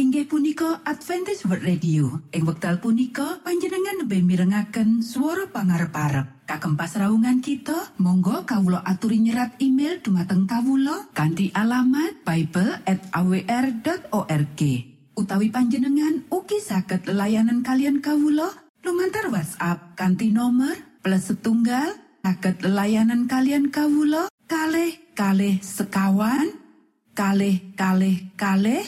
inggih punika Adventist World Radio. Ing wekdal punika panjenengan lebih mirengaken suara pangarep parep kagem pasraungan kita Monggo Kawulo aturi nyerat email dumateng Kawulo kanti alamat Bible at awr.org utawi panjenengan uki saged layanan kalian Kawulo lumantar WhatsApp kanti nomor plus setunggal saged layanan kalian Kawulo kalh kalh sekawan kalh kalh kalh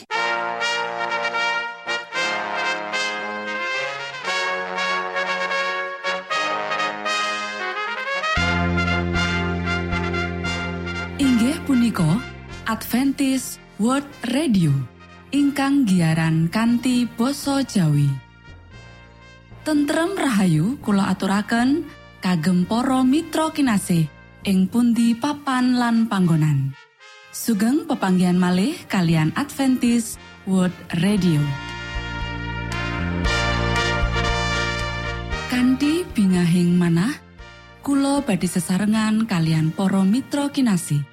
Adventis World Radio ingkang giaran kanti basa Jawi. Tentrem Rahayu kula aturaken kagem poro Mitra kinasih ing pundi papan lan panggonan. Sugeng pepanggian malih kalian Adventis World Radio. Kanti bingahing manah Kulo badi sesarengan kalian poro Mitra kinasih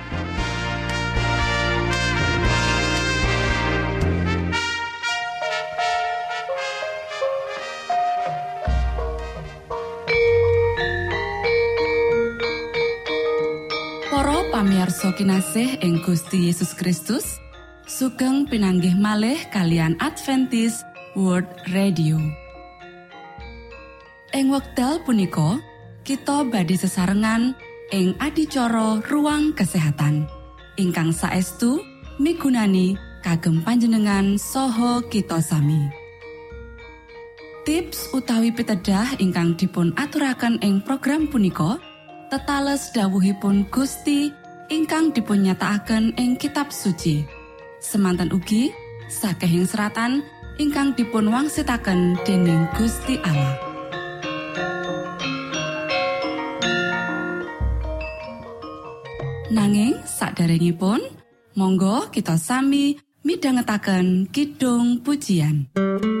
Para pamirsa kinasih ing Gusti Yesus Kristus sugeng pinanggih malih kalian Adventis World Radio. Ing wekdal punika kita badi sesarengan ing adicara ruang kesehatan. Ingkang saestu migunani kagem panjenengan Soho kita sami. Tips utawi pitedah ingkang dipun aturaken ing program punika tetales dawuhipun Gusti ingkang dipunnyatakaken ing kitab suci. Semantan ugi sakehing seratan ingkang dipun wangsitaken dening Gusti Allah. Nanging saderengipun monggo kita sami midhangetaken kidung pujian. Hai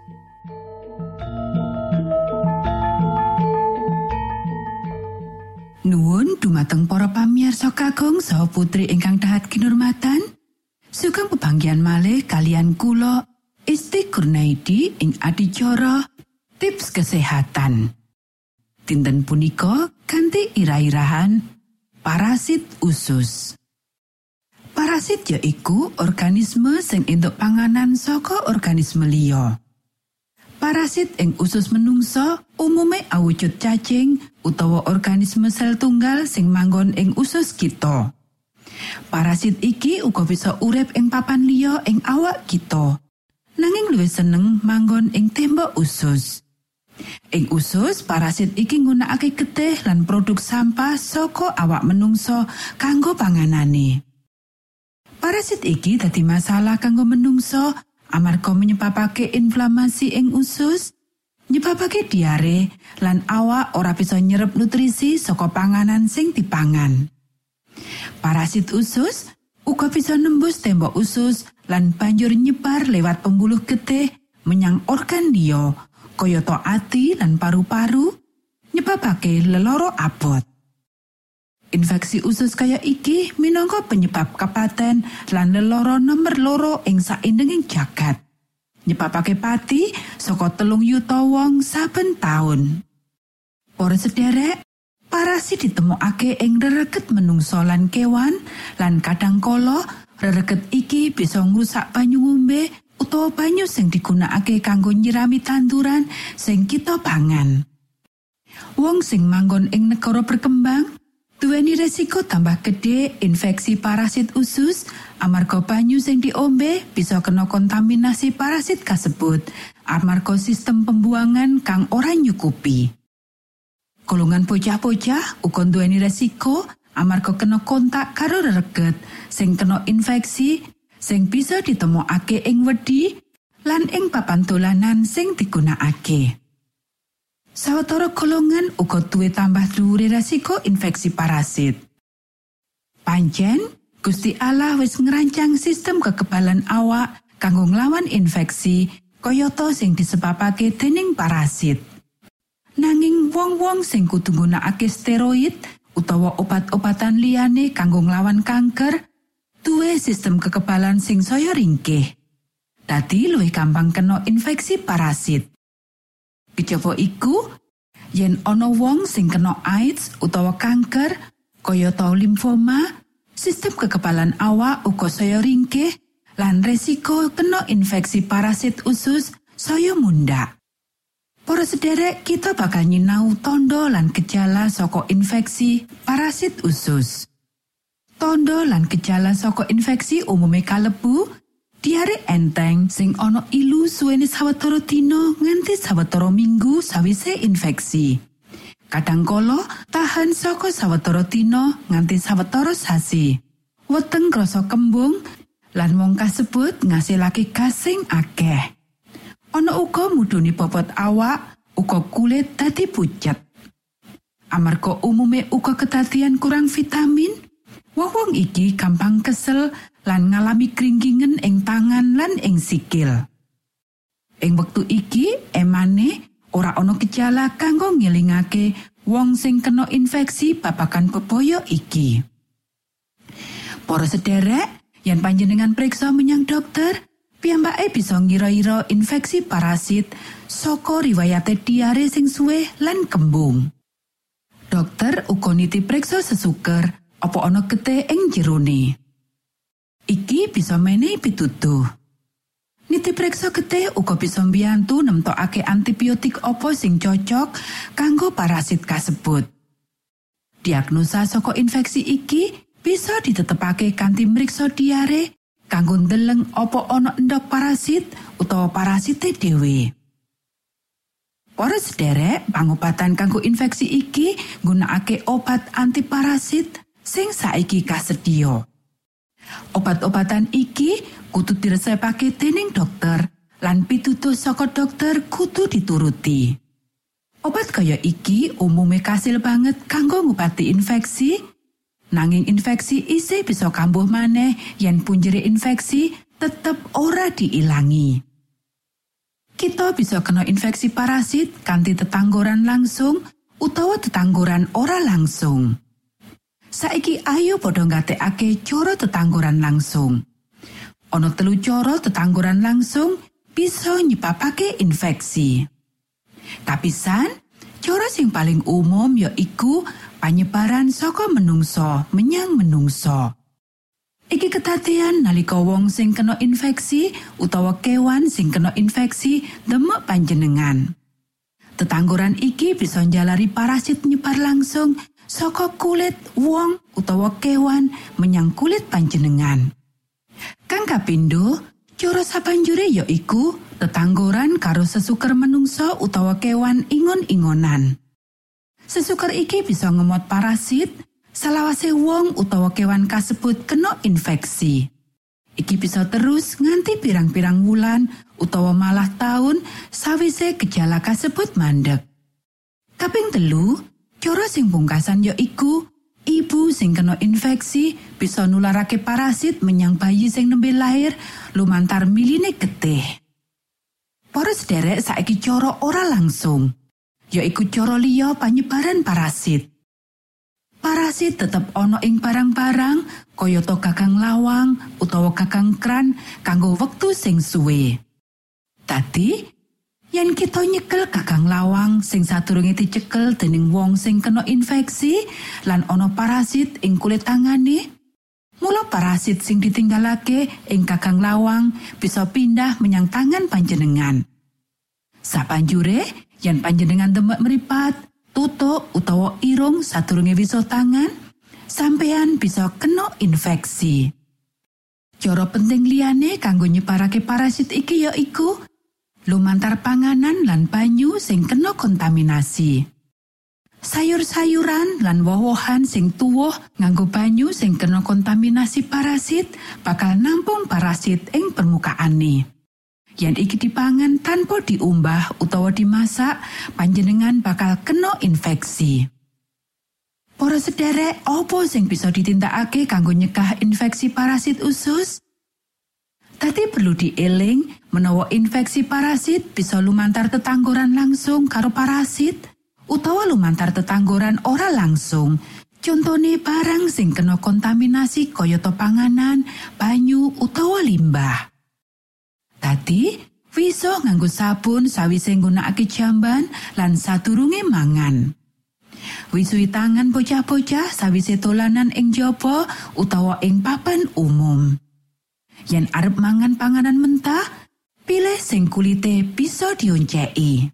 Nuwun dumateng para pamirsa kakung saha putri ingkang dahat kinurmatan. Sugeng pebanggian malih kalian kula Isti Kurnaidi ing adicara tips kesehatan. Dinten punika kanthi irah-irahan parasit usus. Parasit yaiku organisme sing entuk panganan saka organisme liya. Parasit ing usus menungsa umume awujud cacing utawa organisme sel tunggal sing manggon ing usus kita. Parasit iki uga bisa urip ing papan liya ing awak kita. Nanging luwih seneng manggon ing tembok usus. Ing usus, parasit iki nggunakake getih lan produk sampah saka awak menungsa kanggo panganane. Parasit iki dadi masalah kanggo menungso amarga menyebabake inflamasi ing usus, nyebabake diare lan awak ora bisa nyerep nutrisi saka panganan sing dipangan. Parasit usus uga bisa nembus tembok usus lan banjur nyebar lewat pembuluh getih menyang organ liya kayata ati lan paru-paru nyebabake leloro abot. Infeksi usus kaya iki minangka penyebab kapaten lan leloro nomor loro ing saindenging jagat. Nyebabake pati saka telung yuta wong saben taun. Para sederek, parasit ditemokake ing rereget menungso lan kewan lan kadang kala rereget iki bisa ngrusak banyu ngombe utawa banyu sing digunakake kanggo nyirami tanduran sing kita pangan. Wong sing manggon ing negara berkembang duweni resiko tambah gede infeksi parasit usus amarga banyu sing diombe bisa kena kontaminasi parasit kasebut amarga sistem pembuangan kang ora nyukupi. Golongan bocah-bocah uga duweni resiko amarga kena kontak karo reget sing kena infeksi sing bisa ditemokake ing wedi lan ing papan dolanan sing digunakake. Sawetara golongan uga duwe tambah dhuwure resiko infeksi parasit. Pancen, Gusti Allah wis ngerancang sistem kekebalan awak kanggo nglawan infeksi kayata sing disebabake dening parasit. Nanging wong-wong sing kudu nggunakake steroid utawa obat-obatan liyane kanggo nglawan kanker, duwe sistem kekebalan sing saya ringkih. Dadi luwih gampang kena infeksi parasit. Kejaba iku, yen ana wong sing kena AIDS utawa kanker, kayata limfoma, sistem kekebalan awak uga saya ringkih lan resiko kena infeksi parasit usus saya munda. Para sederek kita bakal nyinau tondo lan gejala saka infeksi parasit usus. Tondo lan gejala saka infeksi umume kalebu Diare enteng sing ana ilu suwene sawetara dina nganti sawetara minggu sawise infeksi. Kadangkala tahan saka sawetara dina nganti sawetara sasi. Weteng krasa kembung lan wong kasebut ngasilake gasing akeh. Ana uga mudhuni bobot awak, uga kulit dadi pucet. Amarga umume uga kedadian kurang vitamin, wong-wong iki gampang kesel lan ngalami kringkingen ing tangan lan ing sikil. Ing wektu iki emane ora ana gejala kanggo ngilingake wong sing kena infeksi babagan bebaya iki. Para sederek, yen panjenengan periksa menyang dokter, piyambake bisa ngira-ira infeksi parasit saka riwayate diare sing suwe lan kembung. Dokter uga niti periksa sesuker apa ana getih ing jerone. Iki bisa menehi pituduh. Niti periksa getih uga bisa mbiyantu nemtokake antibiotik apa sing cocok kanggo parasit kasebut. Diagnosa saka infeksi iki bisa ditetepake kanthi mriksa diare kanggo ndeleng apa ana endok parasit utawa parasite dhewe. Para sederek, pangobatan kanggo infeksi iki nggunakake obat antiparasit sing saiki kasedia. Obat-obatan iki kudu diresepake dening dokter lan pitutuh saka dokter kudu dituruti. Obat kaya iki umume kasil banget kanggo ngobati infeksi, nanging infeksi isih bisa kambuh maneh yen punjere infeksi tetep ora diilangi. Kita bisa kena infeksi parasit kanthi tetanggoran langsung utawa tetanggoran ora langsung. Saiki ayo padha nggatekake cara tetanggoran langsung. Ana telu cara tetanggoran langsung bisa nyebabake infeksi. Kapisan, cara sing paling umum ya iku panyebaran saka menungso menyang menungso. Iki ketatean nalika wong sing kena infeksi utawa kewan sing kena infeksi demek panjenengan. Tetanggoran iki bisa njalari parasit nyebar langsung saka kulit wong utawa kewan menyang kulit panjenengan. Kang kapindo, cara sabanjure ya iku tetanggoran karo sesuker menungso utawa kewan ingon-ingonan. Sesuker iki bisa ngemot parasit, salawase wong utawa kewan kasebut kena infeksi. Iki bisa terus nganti pirang-pirang wulan utawa malah tahun sawise gejala kasebut mandek. Kaping telu, cara sing pungkasan ya iku ibu sing kena infeksi bisa nularake parasit menyang bayi sing nembe lahir lumantar miline getih. Para sederek saiki cara ora langsung, yaiku cara liya panyebaran parasit. Parasit tetep ana ing barang-barang kayata gagang lawang utawa gagang kran kanggo wektu sing suwe. Tadi, yen kita nyekel gagang lawang sing sadurunge dicekel dening wong sing kena infeksi lan ana parasit ing kulit tangane, mula parasit sing ditinggalake ing gagang lawang bisa pindah menyang tangan panjenengan. Sapanjure, yen panjenengan demek meripat, tutuk utawa irung sadurunge wisa tangan, sampeyan bisa kena infeksi. Cara penting liyane kanggo nyebarake parasit iki ya iku lumantar panganan lan banyu sing kena kontaminasi. Sayur-sayuran lan woh-wohan sing tuwuh nganggo banyu sing kena kontaminasi parasit bakal nampung parasit ing permukaane. Yen iki dipangan tanpa diumbah utawa dimasak, panjenengan bakal kena infeksi. Para sederek, opo sing bisa ditindakake kanggo nyegah infeksi parasit usus? Tadi perlu dieling menawa infeksi parasit bisa lumantar tetanggoran langsung karo parasit utawa lumantar tetanggoran ora langsung. Contone barang sing kena kontaminasi kayata panganan, banyu utawa limbah. Tadi, Wiso nganggo sabun sawise nggunakake jamban lan sadurunge mangan. Wisui tangan bocah-bocah sawise dolanan ing jaba utawa ing papan umum. Yen arep mangan panganan mentah, pilih sing kulite bisa dionceki.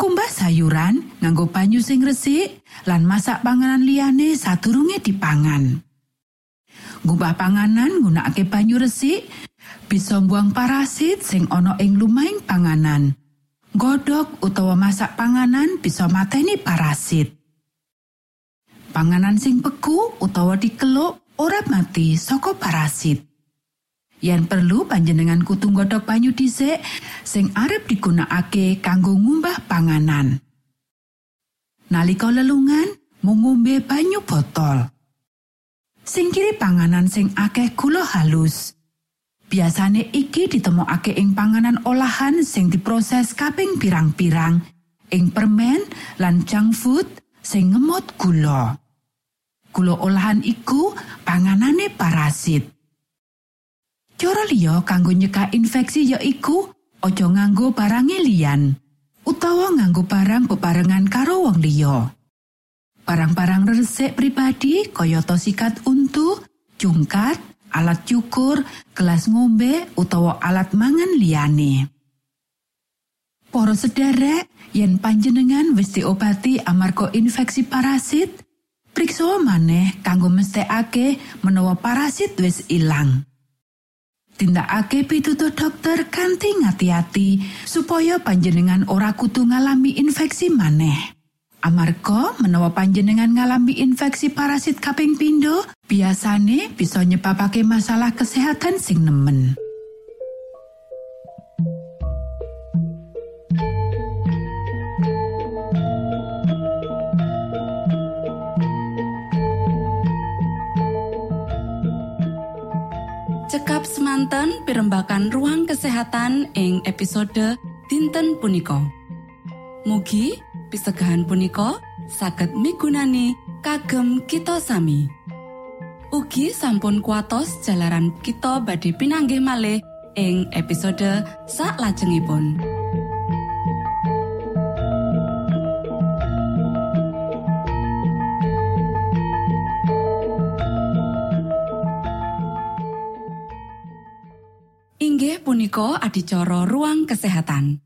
Kumbah sayuran nganggo banyu sing resik lan masak panganan liyane sadurunge dipangan. Ngubah panganan nggunakake banyu resik bisa mbuang parasit sing ana ing lumahing panganan. Godhog utawa masak panganan bisa mateni parasit. Panganan sing beku utawa dikeluk ora mati saka parasit. Yen perlu panjenengan kudu nggodhog banyu dhisik sing arep digunakake kanggo ngumbah panganan. Nalika lelungan, mung ngombe banyu botol. Singkiri panganan sing akeh gula halus. Biasane iki ditemokake ing panganan olahan sing diproses kaping pirang-pirang, ing permen lan junk food sing ngemot gula. Gula olahan iku panganane parasit. Cara liya kanggo nyekak infeksi ya iku aja nganggo barang liyan utawa nganggo barang bebarengan karo wong liya. Barang-barang resik pribadi kayata sikat untu, jungkat, alat cukur, gelas ngombe utawa alat mangan liyane. Para sederek, yen panjenengan wis diobati amarga infeksi parasit, priksa maneh kanggo mesthekake menawa parasit wis ilang. Tindakake pitutur dokter kanthi ngati-ati supaya panjenengan ora kudu ngalami infeksi maneh. Amarga menawa panjenengan ngalami infeksi parasit kaping pindho, biasane bisa nyebabake masalah kesehatan sing nemen. Cekap semanten pimbakan ruang kesehatan ing episode dinten punika. Mugi pisegahan punika saged migunani kagem kita sami. Ugi sampun kuatos jalaran kita badhe pinanggih malih ing episode sak lajengipun. Inggih punika adicara ruang kesehatan.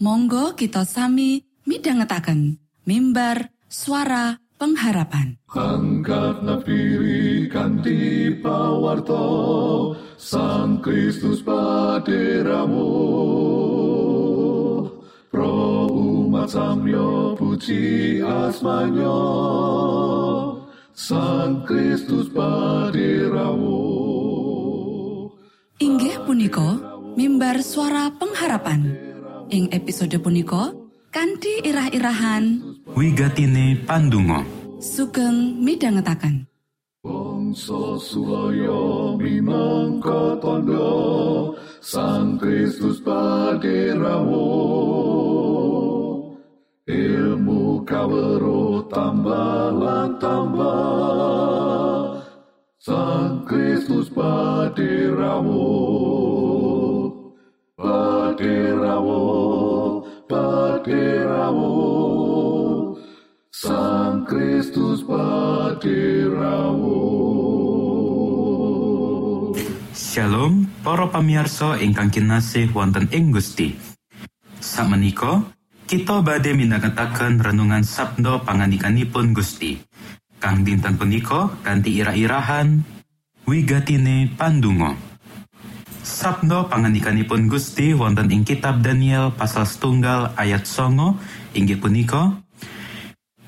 monggo kita sami midhangetaken mimbar suara pengharapan. Angkat nafiri kanti pawarto Sang Kristus paderamu. Pro umat samyo puji asmanyo Sang Kristus paderamu. Inggih punika mimbar suara pengharapan ing episode punika kanthi irah-irahan. Wigatine Pandungo sugeng midhangetaken. Bangsa Suraya minangka tondo Sang Kristus paderamu Ilmu kawero tambah tambah Sang Kristus paderamu Paderamu Paderamu Sang Kristus paderamu Shalom para pamirsa ingkang kinasih wonten ing Gusti. Sakmenika kita badhe midhangetaken renungan sabda pangandikanipun Gusti. Kang dinten punika kanthi ira-irahan wigatine pandungo Sabda pangandikanipun Gusti wonten ing kitab Daniel pasal setunggal ayat songo inggih punika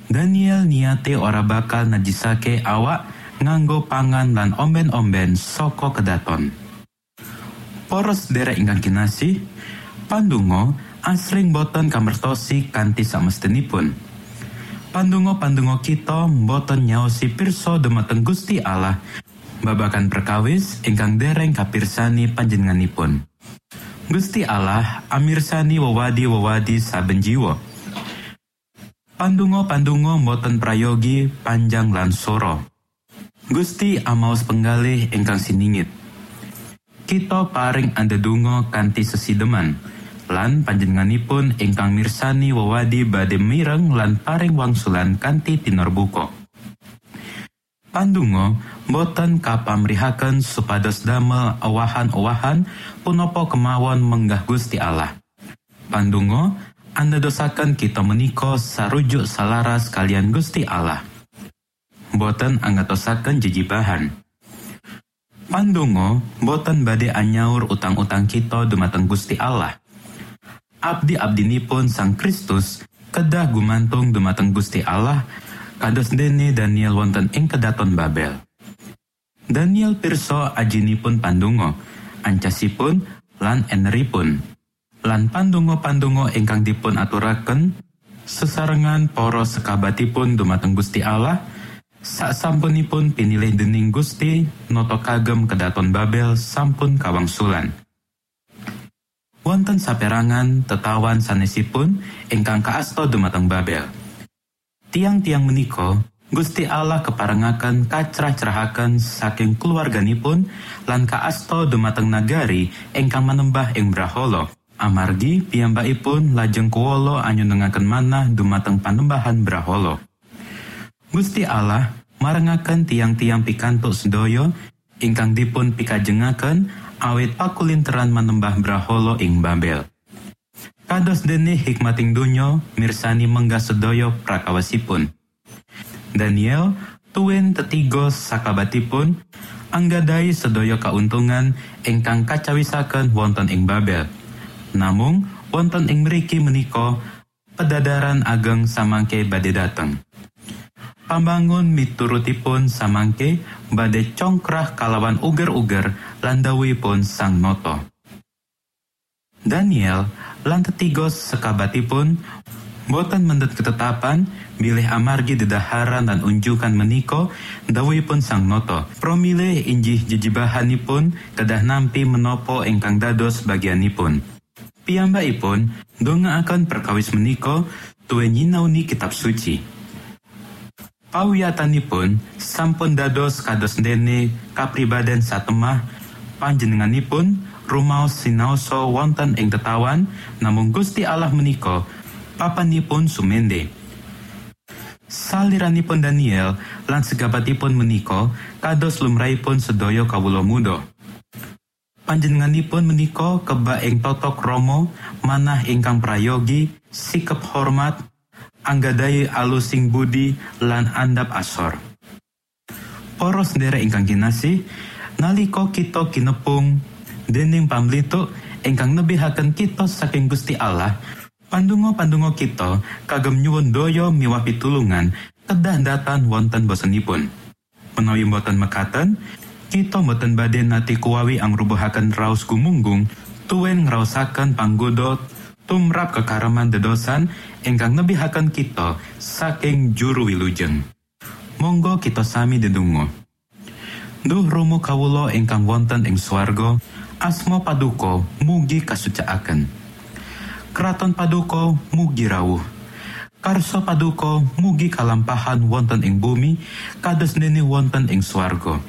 Daniel niate ora bakal najisake awak nganggo pangan lan omben-omben saka kedaton. Poros derek ingkang kinasih, pandungo asring boten kamertosi kanthi samestinipun. Pandungo-pandungo kita boten nyaosi pirsa dumateng Gusti Allah babakan perkawis ingkang dereng kapirsani panjenenganipun. Gusti Allah amirsani wewadi-wewadi saben jiwa. Pandungo-pandungo boten prayogi panjang lan soro. Gusti amaos penggalih ingkang siningit. Kita paring andedungo kanthi sesideman. Lan panjenenganipun ingkang mirsani wewadi badhe mireng lan paring wangsulan kanthi tinorbuka. Pandungo boten kapamrihaken supados damel awahan-awahan punapa kemawon menggah Gusti Allah. Pandungo anda dosakan kita menika sarujuk salaras kalian Gusti Allah. Boten angatosaken jejibahan. Pandonga boten badhe anyaur utang-utang kita dumateng Gusti Allah. Abdi-abdinipun Sang Kristus kedah gumantung dumateng Gusti Allah kados dene Daniel wonten ing kedaton Babel. Daniel pirsa ajinipun pandonga, ancasipun lan eneripun. Lan pandonga-pandonga ingkang dipun aturaken sesarengan para sekabatipun dumateng Gusti Allah Saksampunipun pinilih dening Gusti noto kagem kedaton Babel sampun kawangsulan. Wonten saperangan tetawan sanesipun ingkang kaasta dumateng Babel. Tiang-tiang menika Gusti Allah keparengaken kacrah-cerahaken saking keluarganipun lan kaasto dumateng nagari ingkang manembah ing Braholo. Amargi piyambakipun lajeng kuwolo anyunengaken manah dumateng panembahan Braholo. Gusti Allah marengaken tiang-tiang pikantuk sedaya ingkang dipun pikajengaken awit pakulinteran manembah Braholo ing Babel. Kados dene hikmating donya mirsani menggah sedaya prakawasipun. Daniel tuwin tetigo sakabatipun anggadai sedaya kauntungan ingkang kacawisaken wonten ing Babel. Namung wonten ing mriki menika pedadaran ageng samangke badhe dateng. Pambangun miturutipun samangke badhe congkrah kalawan uger-uger landawipun sang noto. Daniel lan tetigos sekabatipun boten mendet ketetapan bilih amargi dedaharan dan unjukan meniko dawuhipun sang noto promile injih jejibahanipun kedah nampi menopo ingkang dados bagianipun. Piyambakipun donga akan perkawis meniko tuwe nyinauni kitab suci. Pawiyatanipun sampun dados kados dene kapribaden satemah panjenenganipun rumaos sinaosa wonten ing tetawan namung Gusti Allah menika papanipun sumende. Saliranipun Daniel lan segabatipun menika kados lumrahipun sedaya kawula muda. Panjenenganipun menika keba ing totok Romo manah ingkang prayogi sikap hormat anggadai alusing budi lan andap asor. Poros sendiri ingkang kinasih nalika kita kinepung dening pamlituk ingkang nebihaken kita saking Gusti Allah pandungo-pandungo kita kagem nyuwun daya miwah pitulungan kedah datan wonten bosenipun. Menawi boten mekaten kita boten badhe nati kuwawi angrubuhaken raos gumunggung tuwin ngraosaken panggoda tumrap kekareman dedosan ingkang nebihaken kita saking juru wilujeng. Monggo kita sami dedungo Duh Romo kawulo ingkang wonten ing swarga asma paduka mugi kasucaaken Keraton paduka mugi rawuh. Karso paduka mugi kalampahan wonten ing bumi kados dene wonten ing swarga.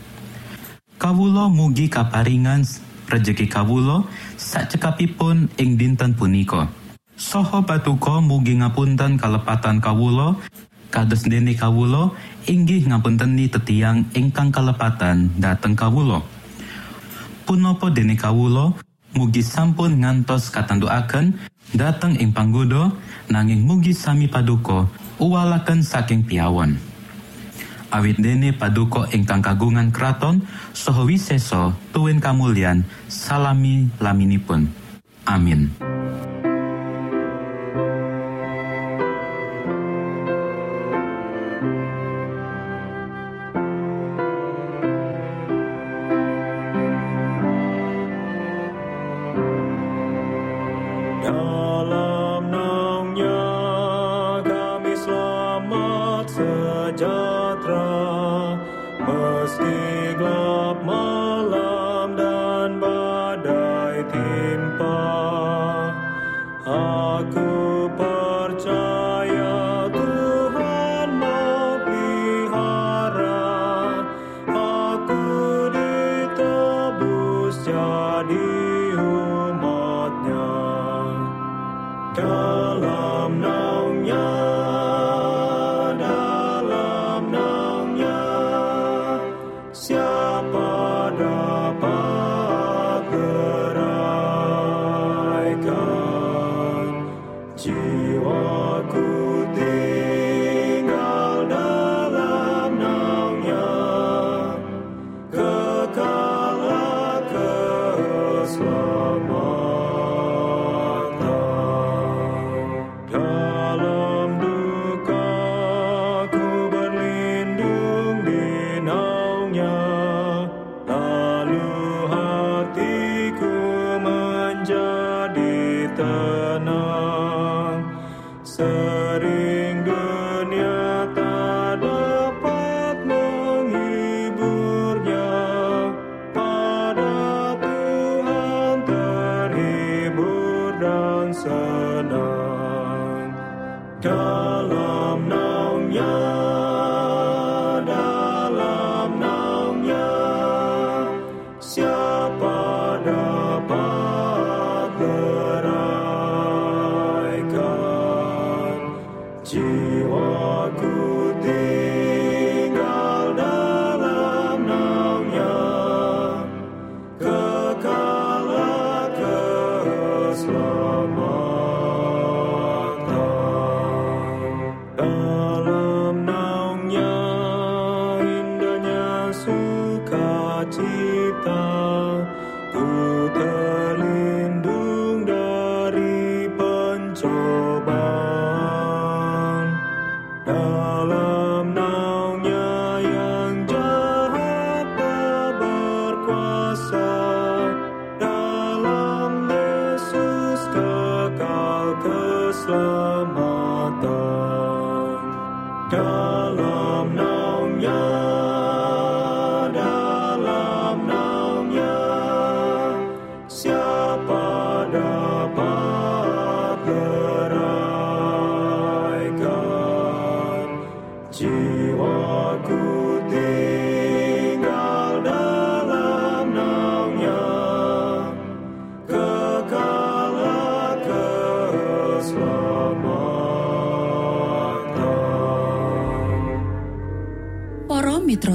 Kawulo mugi kaparingan rejeki kawulo sakcekapipun ing dinten punika. Soho patuko mugi ngapunten kalepatan kawulo kados dene kawulo inggih ngapunteni tetiang ingkang kalepatan dateng kawulo punapa dene kawulo mugi sampun ngantos katandukaken dateng ing panggoda nanging mugi sami paduka uwalaken saking piawon. Awit dene paduka ingkang kagungan kraton saha wisesa tuwin kamulyan salami laminipun. Amin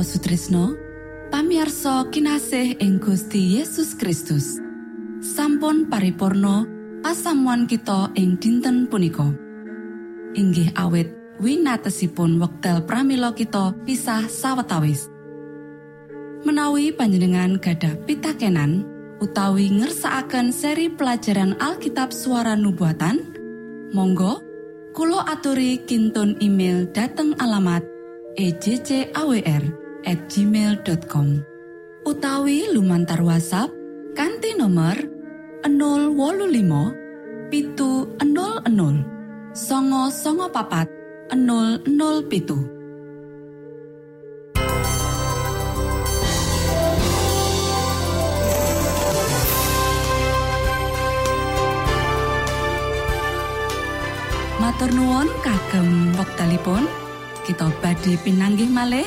Sutrisno pamiarsa kinasih ing Gusti Yesus Kristus. Sampun paripurno pasamuan kita ing dinten punika. Inggih awit winatesipun wekdal pramila kita pisah sawetawis. Menawi panjenengan gadah pitakenan utawi ngersaaken seri pelajaran Alkitab suara nubuatan Monggo Kulo aturi kintun email dateng alamat ejcawr at gmail.com utawi lumantar WhatsApp kanti nomor 025 pitu 00 songo songo papat 00 pitu. Matur nuwun kagem wektalipun kita badhe pinanggih malih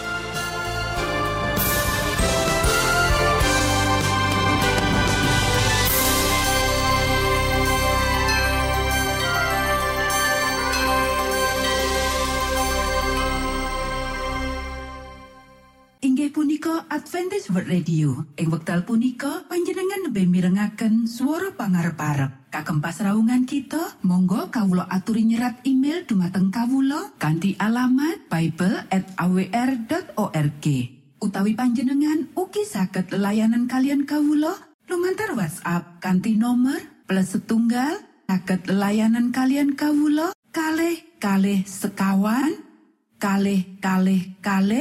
World Radio. Ing wekdal punika panjenengan lebih mirengaken suara pangarep-arep. Kagem pasraungan kita, monggo kawulo aturi nyerat email dumateng kawulo kanti alamat bible at awr.org. Utawi panjenengan ugi saged layanan kalian kawulo lumantar WhatsApp kanti nomor plus setunggal saged layanan kalian kawulo kalih kalih sekawan kalih kalih kalih